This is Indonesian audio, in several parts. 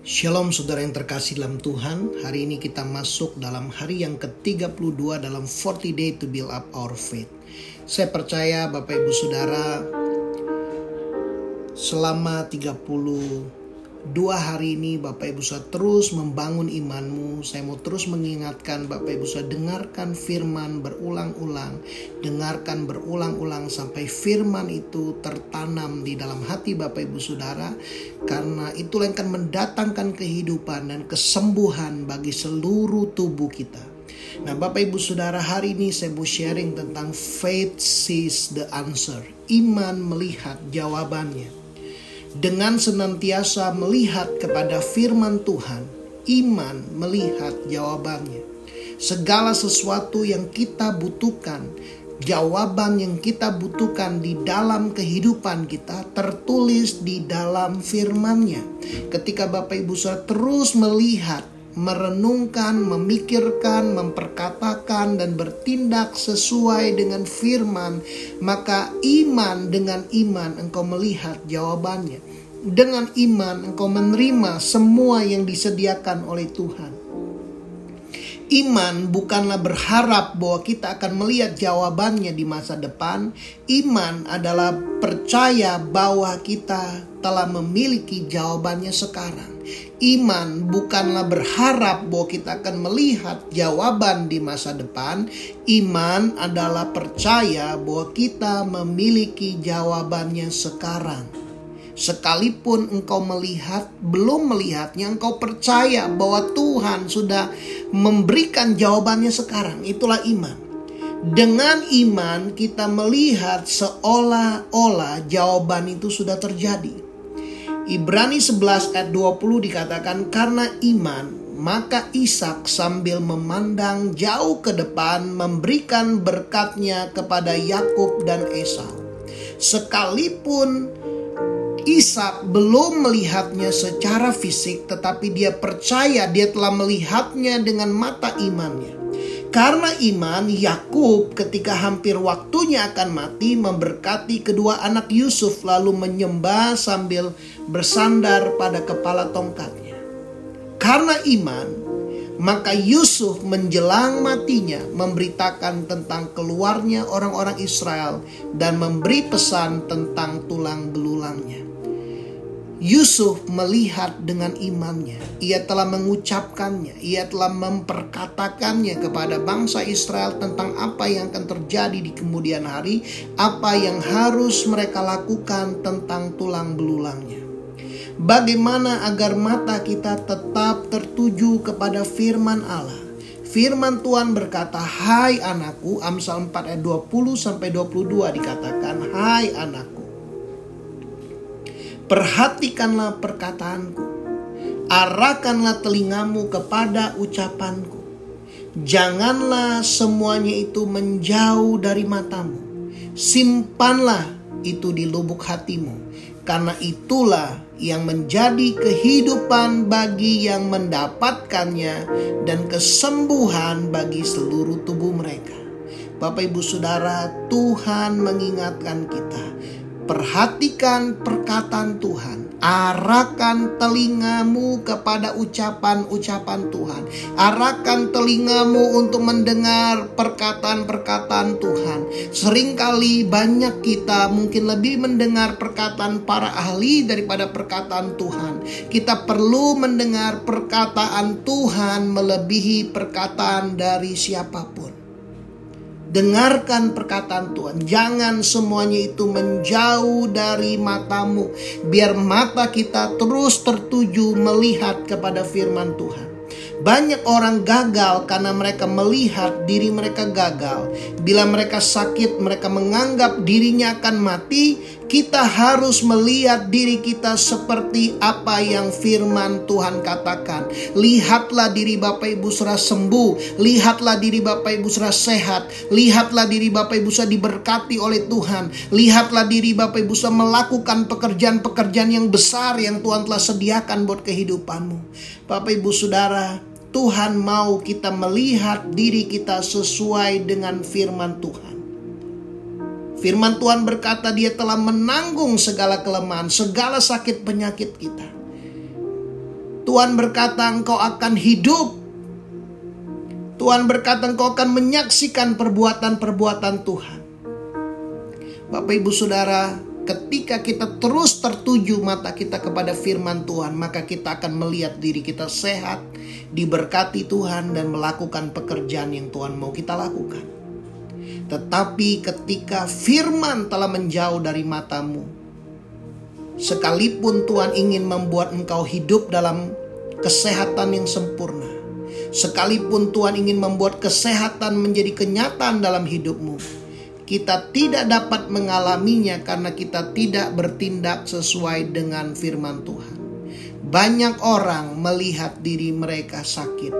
Shalom saudara yang terkasih dalam Tuhan. Hari ini kita masuk dalam hari yang ke-32 dalam 40 day to build up our faith. Saya percaya Bapak Ibu Saudara Selama 30 dua hari ini Bapak Ibu saya terus membangun imanmu. Saya mau terus mengingatkan Bapak Ibu saya dengarkan firman berulang-ulang. Dengarkan berulang-ulang sampai firman itu tertanam di dalam hati Bapak Ibu Saudara. Karena itu yang akan mendatangkan kehidupan dan kesembuhan bagi seluruh tubuh kita. Nah Bapak Ibu Saudara hari ini saya mau sharing tentang faith sees the answer. Iman melihat jawabannya dengan senantiasa melihat kepada firman Tuhan, iman melihat jawabannya. Segala sesuatu yang kita butuhkan, jawaban yang kita butuhkan di dalam kehidupan kita tertulis di dalam firman-Nya. Ketika Bapak Ibu saudara terus melihat merenungkan, memikirkan, memperkatakan, dan bertindak sesuai dengan firman, maka iman dengan iman engkau melihat jawabannya. Dengan iman engkau menerima semua yang disediakan oleh Tuhan. Iman bukanlah berharap bahwa kita akan melihat jawabannya di masa depan. Iman adalah percaya bahwa kita telah memiliki jawabannya sekarang. Iman bukanlah berharap bahwa kita akan melihat jawaban di masa depan. Iman adalah percaya bahwa kita memiliki jawabannya sekarang. Sekalipun engkau melihat, belum melihatnya, engkau percaya bahwa Tuhan sudah memberikan jawabannya sekarang. Itulah iman. Dengan iman kita melihat seolah-olah jawaban itu sudah terjadi. Ibrani 11 ayat 20 dikatakan karena iman maka Ishak sambil memandang jauh ke depan memberikan berkatnya kepada Yakub dan Esau. Sekalipun Ishak belum melihatnya secara fisik, tetapi dia percaya dia telah melihatnya dengan mata imannya. Karena iman, Yakub ketika hampir waktunya akan mati memberkati kedua anak Yusuf lalu menyembah sambil bersandar pada kepala tongkatnya. Karena iman, maka Yusuf menjelang matinya memberitakan tentang keluarnya orang-orang Israel dan memberi pesan tentang tulang belulangnya. Yusuf melihat dengan imannya. Ia telah mengucapkannya, ia telah memperkatakannya kepada bangsa Israel tentang apa yang akan terjadi di kemudian hari, apa yang harus mereka lakukan tentang tulang belulangnya. Bagaimana agar mata kita tetap tertuju kepada firman Allah? Firman Tuhan berkata, "Hai anakku," Amsal 4 ayat 20 sampai 22 dikatakan, "Hai anakku, Perhatikanlah perkataanku. Arahkanlah telingamu kepada ucapanku. Janganlah semuanya itu menjauh dari matamu. Simpanlah itu di lubuk hatimu. Karena itulah yang menjadi kehidupan bagi yang mendapatkannya dan kesembuhan bagi seluruh tubuh mereka. Bapak Ibu Saudara, Tuhan mengingatkan kita Perhatikan perkataan Tuhan. Arahkan telingamu kepada ucapan-ucapan Tuhan. Arahkan telingamu untuk mendengar perkataan-perkataan Tuhan. Seringkali banyak kita mungkin lebih mendengar perkataan para ahli daripada perkataan Tuhan. Kita perlu mendengar perkataan Tuhan melebihi perkataan dari siapa pun. Dengarkan perkataan Tuhan. Jangan semuanya itu menjauh dari matamu. Biar mata kita terus tertuju melihat kepada firman Tuhan. Banyak orang gagal karena mereka melihat diri mereka gagal. Bila mereka sakit, mereka menganggap dirinya akan mati. Kita harus melihat diri kita seperti apa yang firman Tuhan katakan. Lihatlah diri Bapak Ibu saudara sembuh. Lihatlah diri Bapak Ibu saudara sehat. Lihatlah diri Bapak Ibu saudara diberkati oleh Tuhan. Lihatlah diri Bapak Ibu saudara melakukan pekerjaan-pekerjaan yang besar yang Tuhan telah sediakan buat kehidupanmu. Bapak Ibu saudara, Tuhan mau kita melihat diri kita sesuai dengan firman Tuhan. Firman Tuhan berkata dia telah menanggung segala kelemahan, segala sakit penyakit kita. Tuhan berkata engkau akan hidup. Tuhan berkata engkau akan menyaksikan perbuatan-perbuatan Tuhan. Bapak Ibu Saudara, ketika kita terus tertuju mata kita kepada firman Tuhan, maka kita akan melihat diri kita sehat, diberkati Tuhan dan melakukan pekerjaan yang Tuhan mau kita lakukan. Tetapi ketika firman telah menjauh dari matamu, sekalipun Tuhan ingin membuat engkau hidup dalam kesehatan yang sempurna, sekalipun Tuhan ingin membuat kesehatan menjadi kenyataan dalam hidupmu, kita tidak dapat mengalaminya karena kita tidak bertindak sesuai dengan firman Tuhan. Banyak orang melihat diri mereka sakit,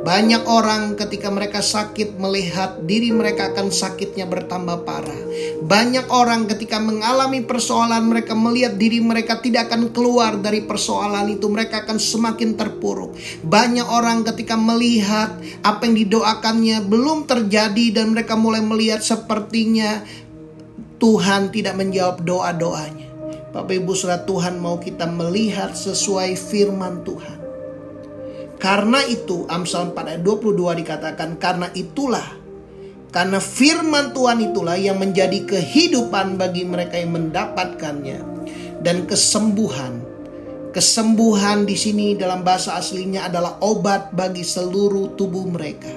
banyak orang ketika mereka sakit melihat diri mereka akan sakitnya bertambah parah. Banyak orang ketika mengalami persoalan mereka melihat diri mereka tidak akan keluar dari persoalan itu. Mereka akan semakin terpuruk. Banyak orang ketika melihat apa yang didoakannya belum terjadi dan mereka mulai melihat sepertinya Tuhan tidak menjawab doa-doanya. Bapak Ibu Saudara Tuhan mau kita melihat sesuai firman Tuhan. Karena itu Amsal 4 ayat 22 dikatakan karena itulah karena firman Tuhan itulah yang menjadi kehidupan bagi mereka yang mendapatkannya dan kesembuhan. Kesembuhan di sini dalam bahasa aslinya adalah obat bagi seluruh tubuh mereka.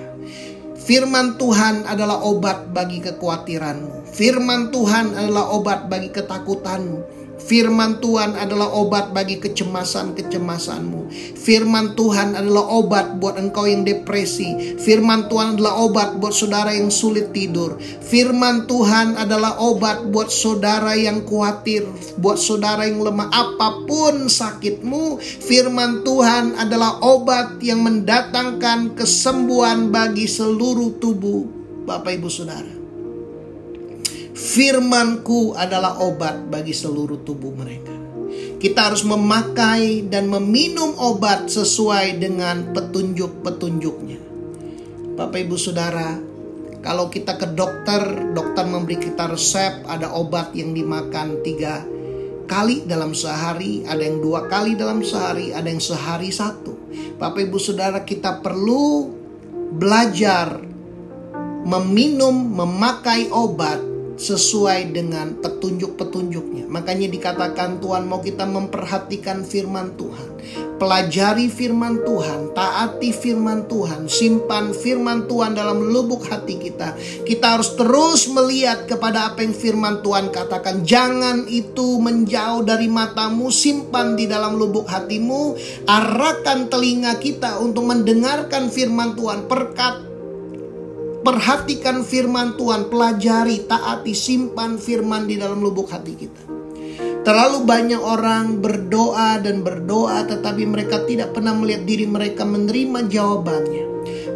Firman Tuhan adalah obat bagi kekhawatiranmu. Firman Tuhan adalah obat bagi ketakutanmu. Firman Tuhan adalah obat bagi kecemasan-kecemasanmu. Firman Tuhan adalah obat buat engkau yang depresi. Firman Tuhan adalah obat buat saudara yang sulit tidur. Firman Tuhan adalah obat buat saudara yang khawatir, buat saudara yang lemah. Apa pun sakitmu, firman Tuhan adalah obat yang mendatangkan kesembuhan bagi seluruh tubuh Bapak Ibu Saudara. Firmanku adalah obat bagi seluruh tubuh mereka. Kita harus memakai dan meminum obat sesuai dengan petunjuk-petunjuknya. Bapak Ibu Saudara, kalau kita ke dokter, dokter memberi kita resep, ada obat yang dimakan tiga kali dalam sehari, ada yang dua kali dalam sehari, ada yang sehari satu. Bapak Ibu Saudara, kita perlu belajar meminum, memakai obat sesuai dengan petunjuk-petunjuknya. Makanya dikatakan Tuhan mau kita memperhatikan firman Tuhan. Pelajari firman Tuhan, taati firman Tuhan, simpan firman Tuhan dalam lubuk hati kita. Kita harus terus melihat kepada apa yang firman Tuhan katakan. Jangan itu menjauh dari matamu, simpan di dalam lubuk hatimu. Arahkan telinga kita untuk mendengarkan firman Tuhan. Perkat Perhatikan firman Tuhan, pelajari, taati, simpan firman di dalam lubuk hati kita. Terlalu banyak orang berdoa dan berdoa tetapi mereka tidak pernah melihat diri mereka menerima jawabannya.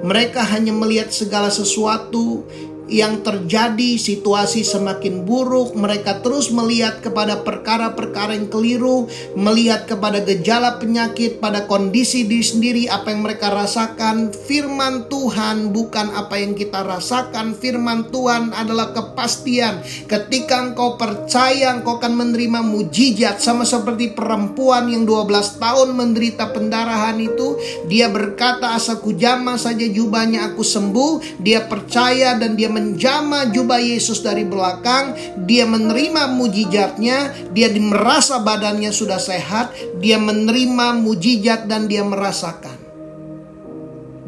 Mereka hanya melihat segala sesuatu yang terjadi, situasi semakin buruk, mereka terus melihat kepada perkara-perkara yang keliru, melihat kepada gejala penyakit, pada kondisi diri sendiri, apa yang mereka rasakan. Firman Tuhan bukan apa yang kita rasakan, firman Tuhan adalah kepastian. Ketika engkau percaya, engkau akan menerima mujizat, sama seperti perempuan yang 12 tahun menderita pendarahan itu, dia berkata, asaku jama saja jubahnya aku sembuh, dia percaya dan dia menjama jubah Yesus dari belakang, dia menerima mujizatnya, dia merasa badannya sudah sehat, dia menerima mujizat dan dia merasakan.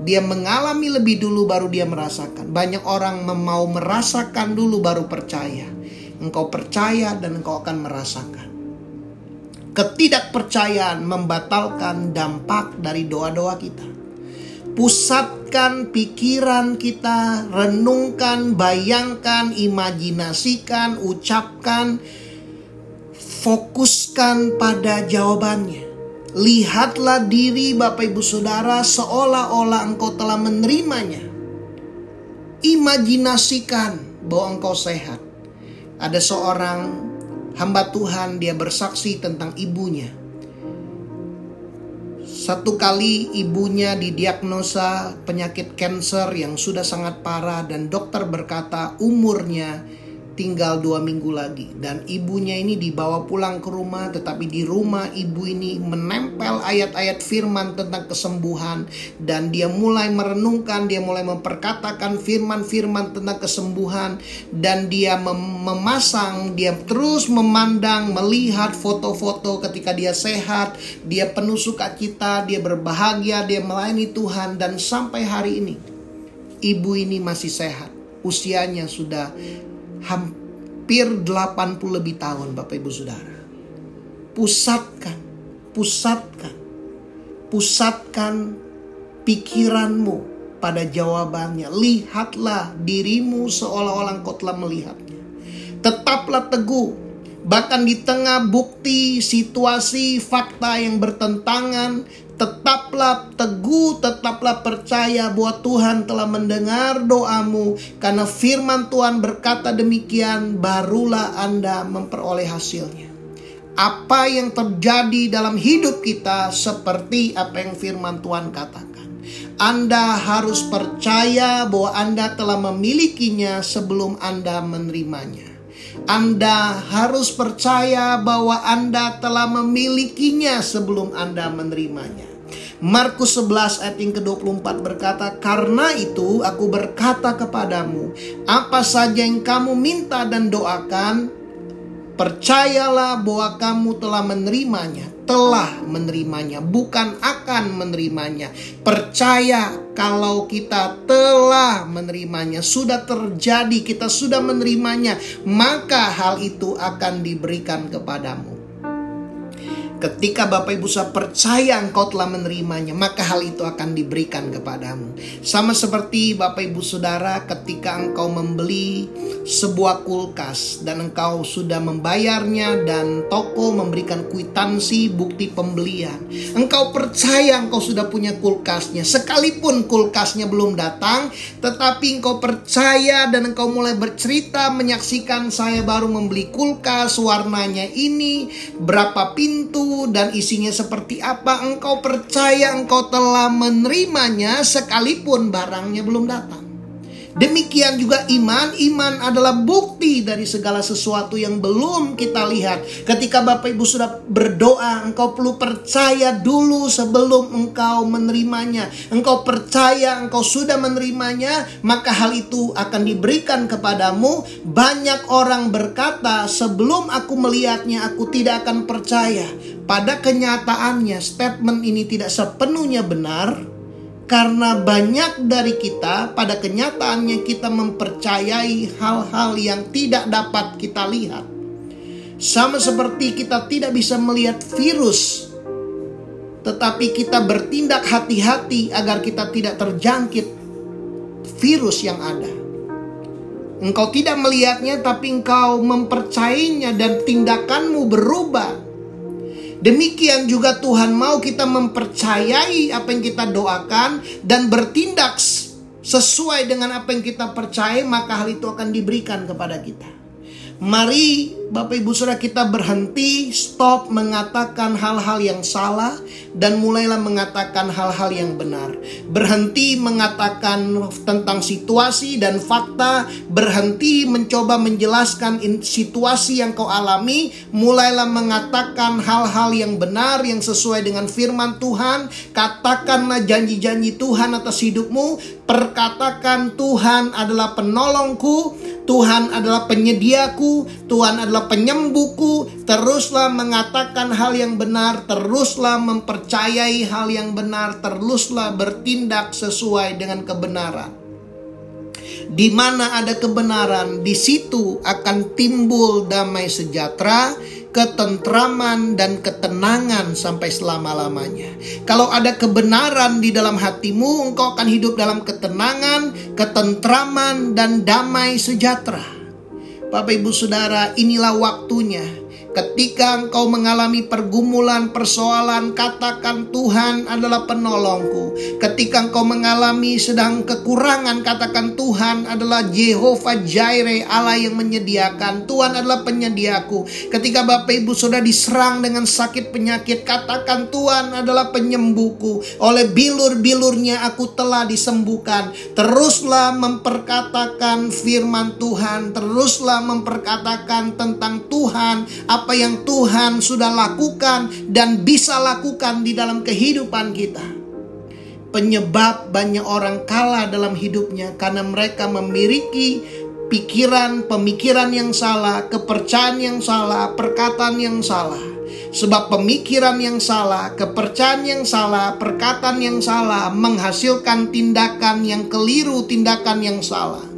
Dia mengalami lebih dulu baru dia merasakan. Banyak orang mau merasakan dulu baru percaya. Engkau percaya dan engkau akan merasakan. Ketidakpercayaan membatalkan dampak dari doa-doa kita pusatkan pikiran kita, renungkan, bayangkan, imajinasikan, ucapkan, fokuskan pada jawabannya. Lihatlah diri Bapak Ibu Saudara seolah-olah engkau telah menerimanya. Imajinasikan bahwa engkau sehat. Ada seorang hamba Tuhan dia bersaksi tentang ibunya satu kali ibunya didiagnosa penyakit kanker yang sudah sangat parah dan dokter berkata umurnya tinggal dua minggu lagi. Dan ibunya ini dibawa pulang ke rumah tetapi di rumah ibu ini menempel ayat-ayat firman tentang kesembuhan. Dan dia mulai merenungkan dia mulai memperkatakan firman-firman tentang kesembuhan. Dan dia mem memasang dia terus memandang melihat foto-foto ketika dia sehat. Dia penuh sukacita dia berbahagia dia melayani Tuhan. Dan sampai hari ini ibu ini masih sehat. Usianya sudah hampir 80 lebih tahun Bapak Ibu Saudara. Pusatkan, pusatkan, pusatkan pikiranmu pada jawabannya. Lihatlah dirimu seolah-olah engkau telah melihatnya. Tetaplah teguh Bahkan di tengah bukti, situasi, fakta yang bertentangan, tetaplah teguh, tetaplah percaya bahwa Tuhan telah mendengar doamu. Karena firman Tuhan berkata demikian, barulah Anda memperoleh hasilnya. Apa yang terjadi dalam hidup kita seperti apa yang firman Tuhan katakan. Anda harus percaya bahwa Anda telah memilikinya sebelum Anda menerimanya. Anda harus percaya bahwa Anda telah memilikinya sebelum Anda menerimanya. Markus 11 ayat yang ke-24 berkata, Karena itu aku berkata kepadamu, apa saja yang kamu minta dan doakan, percayalah bahwa kamu telah menerimanya telah menerimanya, bukan akan menerimanya. Percaya kalau kita telah menerimanya, sudah terjadi, kita sudah menerimanya, maka hal itu akan diberikan kepadamu. Ketika Bapak Ibu saya percaya engkau telah menerimanya, maka hal itu akan diberikan kepadamu. Sama seperti Bapak Ibu Saudara ketika engkau membeli sebuah kulkas dan engkau sudah membayarnya dan toko memberikan kwitansi bukti pembelian. Engkau percaya engkau sudah punya kulkasnya, sekalipun kulkasnya belum datang, tetapi engkau percaya dan engkau mulai bercerita menyaksikan saya baru membeli kulkas warnanya ini, berapa pintu dan isinya seperti apa, engkau percaya engkau telah menerimanya sekalipun barangnya belum datang. Demikian juga iman, iman adalah bukti dari segala sesuatu yang belum kita lihat. Ketika Bapak Ibu sudah berdoa, engkau perlu percaya dulu sebelum engkau menerimanya. Engkau percaya engkau sudah menerimanya, maka hal itu akan diberikan kepadamu. Banyak orang berkata, sebelum aku melihatnya, aku tidak akan percaya. Pada kenyataannya, statement ini tidak sepenuhnya benar karena banyak dari kita pada kenyataannya kita mempercayai hal-hal yang tidak dapat kita lihat. Sama seperti kita tidak bisa melihat virus, tetapi kita bertindak hati-hati agar kita tidak terjangkit virus yang ada. Engkau tidak melihatnya, tapi engkau mempercayainya, dan tindakanmu berubah Demikian juga Tuhan mau kita mempercayai apa yang kita doakan dan bertindak sesuai dengan apa yang kita percaya, maka hal itu akan diberikan kepada kita. Mari Bapak Ibu Saudara kita berhenti, stop mengatakan hal-hal yang salah dan mulailah mengatakan hal-hal yang benar. Berhenti mengatakan tentang situasi dan fakta, berhenti mencoba menjelaskan situasi yang kau alami, mulailah mengatakan hal-hal yang benar yang sesuai dengan firman Tuhan. Katakanlah janji-janji Tuhan atas hidupmu, perkatakan Tuhan adalah penolongku, Tuhan adalah penyediaku, Tuhan adalah penyembuhku. Teruslah mengatakan hal yang benar, teruslah mempercayai hal yang benar, teruslah bertindak sesuai dengan kebenaran. Di mana ada kebenaran, di situ akan timbul damai sejahtera, ketentraman dan ketenangan sampai selama-lamanya. Kalau ada kebenaran di dalam hatimu, engkau akan hidup dalam ketenangan, ketentraman dan damai sejahtera. Bapak Ibu Saudara, inilah waktunya Ketika engkau mengalami pergumulan, persoalan, katakan Tuhan adalah penolongku. Ketika engkau mengalami sedang kekurangan, katakan Tuhan adalah Jehovah Jireh, Allah yang menyediakan. Tuhan adalah penyediaku. Ketika Bapak Ibu sudah diserang dengan sakit penyakit, katakan Tuhan adalah penyembuhku. Oleh bilur-bilurnya aku telah disembuhkan. Teruslah memperkatakan firman Tuhan, teruslah memperkatakan tentang Tuhan, apa yang Tuhan sudah lakukan dan bisa lakukan di dalam kehidupan kita. Penyebab banyak orang kalah dalam hidupnya karena mereka memiliki pikiran, pemikiran yang salah, kepercayaan yang salah, perkataan yang salah. Sebab pemikiran yang salah, kepercayaan yang salah, perkataan yang salah menghasilkan tindakan yang keliru, tindakan yang salah.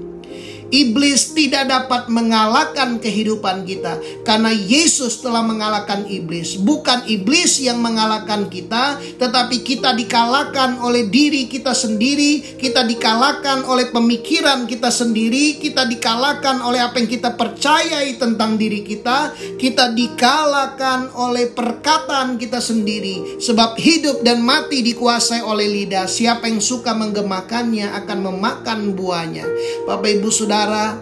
Iblis tidak dapat mengalahkan kehidupan kita karena Yesus telah mengalahkan iblis. Bukan iblis yang mengalahkan kita, tetapi kita dikalahkan oleh diri kita sendiri, kita dikalahkan oleh pemikiran kita sendiri, kita dikalahkan oleh apa yang kita percayai tentang diri kita, kita dikalahkan oleh perkataan kita sendiri. Sebab hidup dan mati dikuasai oleh lidah. Siapa yang suka menggemakannya akan memakan buahnya. Bapak Ibu Saudara saudara,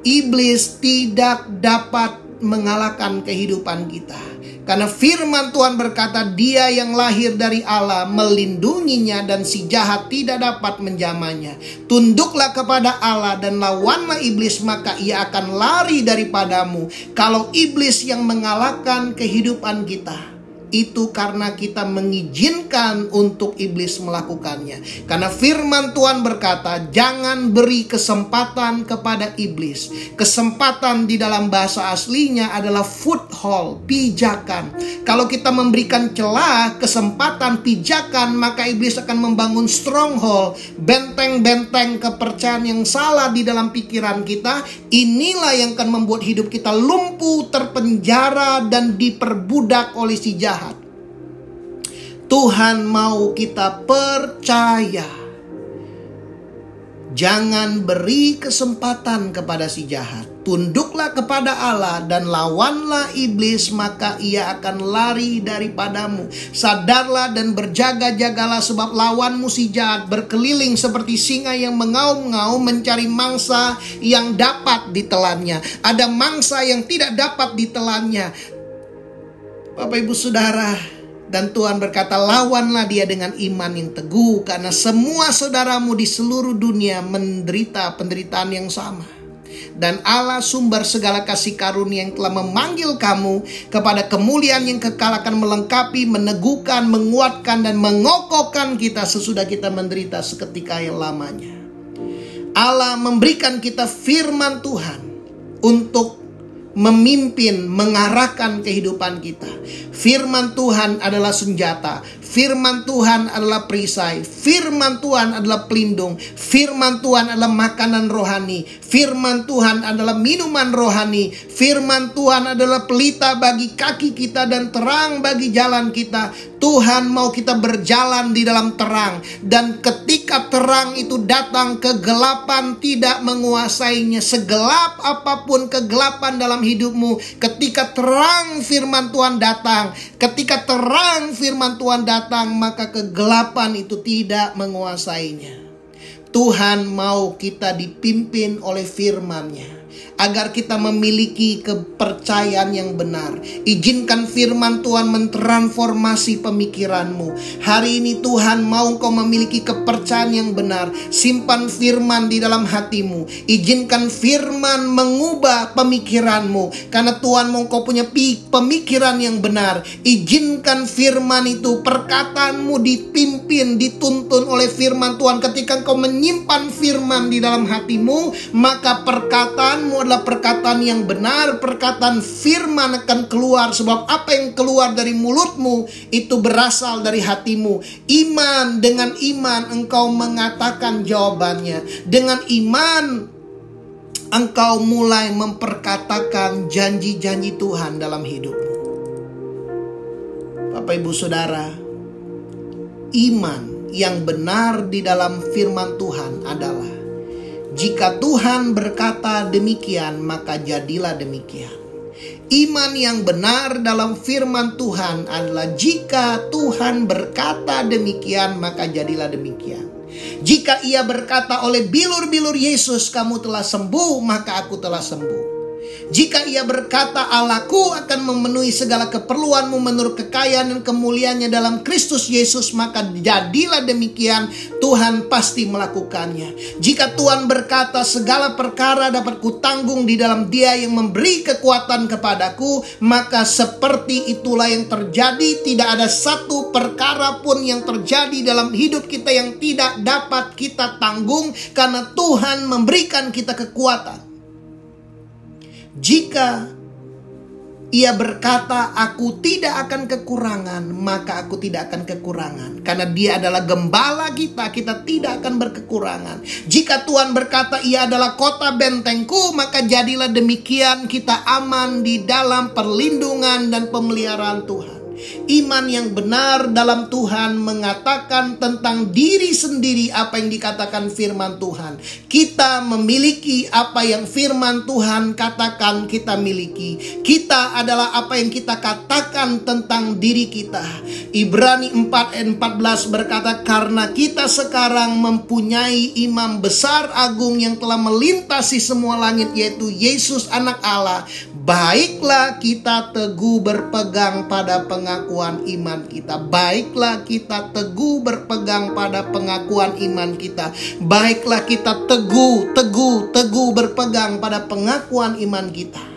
iblis tidak dapat mengalahkan kehidupan kita. Karena firman Tuhan berkata dia yang lahir dari Allah melindunginya dan si jahat tidak dapat menjamanya. Tunduklah kepada Allah dan lawanlah iblis maka ia akan lari daripadamu. Kalau iblis yang mengalahkan kehidupan kita itu karena kita mengizinkan untuk iblis melakukannya. Karena firman Tuhan berkata, "Jangan beri kesempatan kepada iblis." Kesempatan di dalam bahasa aslinya adalah foothold, pijakan. Kalau kita memberikan celah, kesempatan, pijakan, maka iblis akan membangun stronghold, benteng-benteng kepercayaan yang salah di dalam pikiran kita. Inilah yang akan membuat hidup kita lumpuh, terpenjara, dan diperbudak oleh si jahat. Tuhan mau kita percaya. Jangan beri kesempatan kepada si jahat. Tunduklah kepada Allah dan lawanlah iblis, maka ia akan lari daripadamu. Sadarlah dan berjaga-jagalah, sebab lawanmu si jahat berkeliling seperti singa yang mengaum-ngaum mencari mangsa yang dapat ditelannya. Ada mangsa yang tidak dapat ditelannya. Bapak, ibu, saudara, dan Tuhan berkata, lawanlah dia dengan iman yang teguh, karena semua saudaramu di seluruh dunia menderita penderitaan yang sama. Dan Allah sumber segala kasih karunia yang telah memanggil kamu kepada kemuliaan yang kekal akan melengkapi, meneguhkan, menguatkan, dan mengokohkan kita sesudah kita menderita seketika yang lamanya. Allah memberikan kita firman Tuhan untuk memimpin, mengarahkan kehidupan kita. Firman Tuhan adalah senjata, firman Tuhan adalah perisai, firman Tuhan adalah pelindung, firman Tuhan adalah makanan rohani, firman Tuhan adalah minuman rohani, firman Tuhan adalah pelita bagi kaki kita dan terang bagi jalan kita. Tuhan mau kita berjalan di dalam terang. Dan ketika terang itu datang kegelapan tidak menguasainya. Segelap apa pun kegelapan dalam hidupmu ketika terang firman Tuhan datang ketika terang firman Tuhan datang maka kegelapan itu tidak menguasainya. Tuhan mau kita dipimpin oleh firman-Nya agar kita memiliki kepercayaan yang benar. Izinkan firman Tuhan mentransformasi pemikiranmu. Hari ini Tuhan mau engkau memiliki kepercayaan yang benar. Simpan firman di dalam hatimu. Izinkan firman mengubah pemikiranmu. Karena Tuhan mau engkau punya pemikiran yang benar. Izinkan firman itu perkataanmu dipimpin, dituntun oleh firman Tuhan. Ketika engkau menyimpan firman di dalam hatimu, maka perkataanmu adalah perkataan yang benar, perkataan firman akan keluar sebab apa yang keluar dari mulutmu itu berasal dari hatimu. Iman dengan iman engkau mengatakan jawabannya. Dengan iman engkau mulai memperkatakan janji-janji Tuhan dalam hidupmu. Bapak Ibu Saudara, iman yang benar di dalam firman Tuhan adalah jika Tuhan berkata demikian, maka jadilah demikian. Iman yang benar dalam firman Tuhan adalah jika Tuhan berkata demikian, maka jadilah demikian. Jika ia berkata oleh bilur-bilur Yesus, "Kamu telah sembuh," maka aku telah sembuh. Jika ia berkata Allahku akan memenuhi segala keperluanmu menurut kekayaan dan kemuliaannya dalam Kristus Yesus maka jadilah demikian Tuhan pasti melakukannya. Jika Tuhan berkata segala perkara dapat kutanggung di dalam dia yang memberi kekuatan kepadaku maka seperti itulah yang terjadi tidak ada satu perkara pun yang terjadi dalam hidup kita yang tidak dapat kita tanggung karena Tuhan memberikan kita kekuatan. Jika ia berkata, "Aku tidak akan kekurangan," maka aku tidak akan kekurangan, karena Dia adalah gembala kita. Kita tidak akan berkekurangan. Jika Tuhan berkata, "Ia adalah kota bentengku," maka jadilah demikian. Kita aman di dalam perlindungan dan pemeliharaan Tuhan. Iman yang benar dalam Tuhan mengatakan tentang diri sendiri apa yang dikatakan firman Tuhan. Kita memiliki apa yang firman Tuhan katakan kita miliki. Kita adalah apa yang kita katakan tentang diri kita. Ibrani 4 ayat 14 berkata karena kita sekarang mempunyai imam besar agung yang telah melintasi semua langit yaitu Yesus anak Allah. Baiklah kita teguh berpegang pada pengakuan iman kita. Baiklah kita teguh berpegang pada pengakuan iman kita. Baiklah kita teguh, teguh, teguh berpegang pada pengakuan iman kita.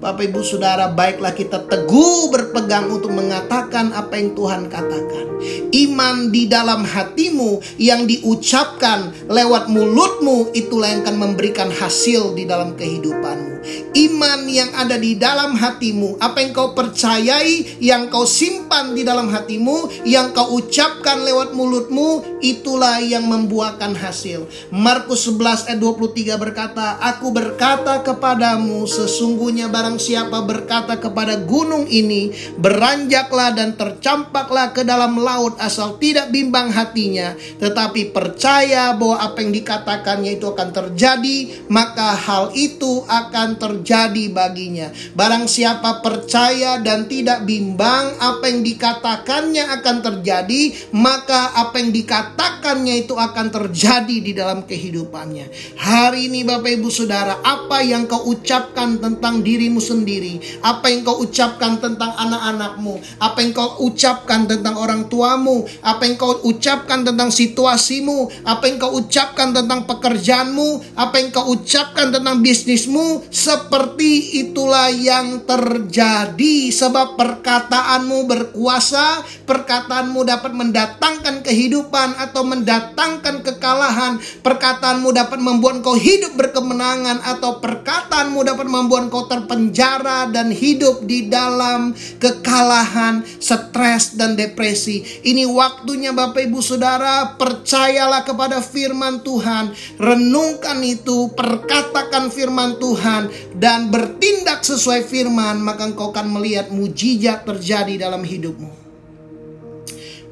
Bapak Ibu Saudara, baiklah kita teguh berpegang untuk mengatakan apa yang Tuhan katakan. Iman di dalam hatimu yang diucapkan lewat mulutmu itulah yang akan memberikan hasil di dalam kehidupanmu. Iman yang ada di dalam hatimu, apa yang kau percayai, yang kau simpan di dalam hatimu, yang kau ucapkan lewat mulutmu, itulah yang membuahkan hasil. Markus 11 ayat 23 berkata, Aku berkata kepadamu sesungguhnya barang barang siapa berkata kepada gunung ini, beranjaklah dan tercampaklah ke dalam laut asal tidak bimbang hatinya, tetapi percaya bahwa apa yang dikatakannya itu akan terjadi, maka hal itu akan terjadi baginya. Barang siapa percaya dan tidak bimbang apa yang dikatakannya akan terjadi, maka apa yang dikatakannya itu akan terjadi di dalam kehidupannya. Hari ini Bapak Ibu Saudara, apa yang kau ucapkan tentang dirimu sendiri, apa yang kau ucapkan tentang anak-anakmu, apa yang kau ucapkan tentang orang tuamu, apa yang kau ucapkan tentang situasimu, apa yang kau ucapkan tentang pekerjaanmu, apa yang kau ucapkan tentang bisnismu, seperti itulah yang terjadi sebab perkataanmu berkuasa, perkataanmu dapat mendatangkan kehidupan atau mendatangkan kekalahan, perkataanmu dapat membuat kau hidup berkemenangan atau perkataanmu dapat membuat kau terpenjara penjara dan hidup di dalam kekalahan, stres dan depresi. Ini waktunya Bapak Ibu Saudara, percayalah kepada firman Tuhan, renungkan itu, perkatakan firman Tuhan dan bertindak sesuai firman, maka engkau akan melihat mujizat terjadi dalam hidupmu.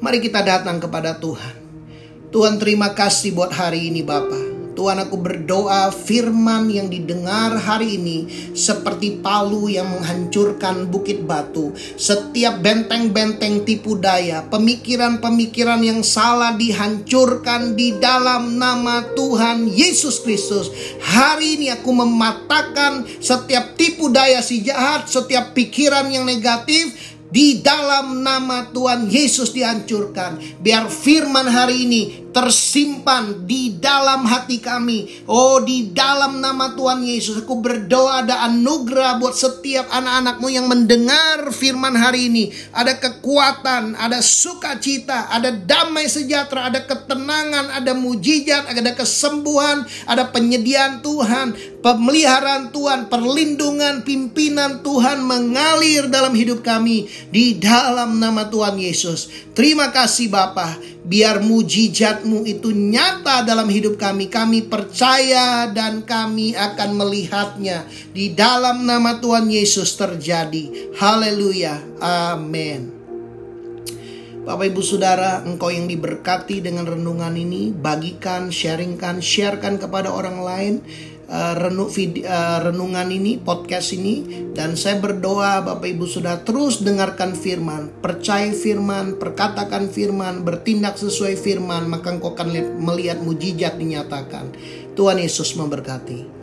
Mari kita datang kepada Tuhan. Tuhan terima kasih buat hari ini Bapak. Tuhan aku berdoa firman yang didengar hari ini seperti palu yang menghancurkan bukit batu. Setiap benteng-benteng tipu daya, pemikiran-pemikiran yang salah dihancurkan di dalam nama Tuhan Yesus Kristus. Hari ini aku mematahkan setiap tipu daya si jahat, setiap pikiran yang negatif, di dalam nama Tuhan Yesus dihancurkan. Biar firman hari ini tersimpan di dalam hati kami. Oh, di dalam nama Tuhan Yesus, aku berdoa ada anugerah buat setiap anak-anakmu yang mendengar firman hari ini. Ada kekuatan, ada sukacita, ada damai sejahtera, ada ketenangan, ada mujizat, ada kesembuhan, ada penyediaan Tuhan, pemeliharaan Tuhan, perlindungan, pimpinan Tuhan mengalir dalam hidup kami di dalam nama Tuhan Yesus. Terima kasih Bapa, biar mujizatmu itu nyata dalam hidup kami. Kami percaya dan kami akan melihatnya di dalam nama Tuhan Yesus terjadi. Haleluya. Amin. Bapak Ibu Saudara, engkau yang diberkati dengan renungan ini, bagikan, sharingkan, sharekan kepada orang lain uh, renu, uh, renungan ini, podcast ini dan saya berdoa Bapak Ibu sudah terus dengarkan firman, percaya firman, perkatakan firman, bertindak sesuai firman, maka engkau akan melihat mujizat dinyatakan. Tuhan Yesus memberkati.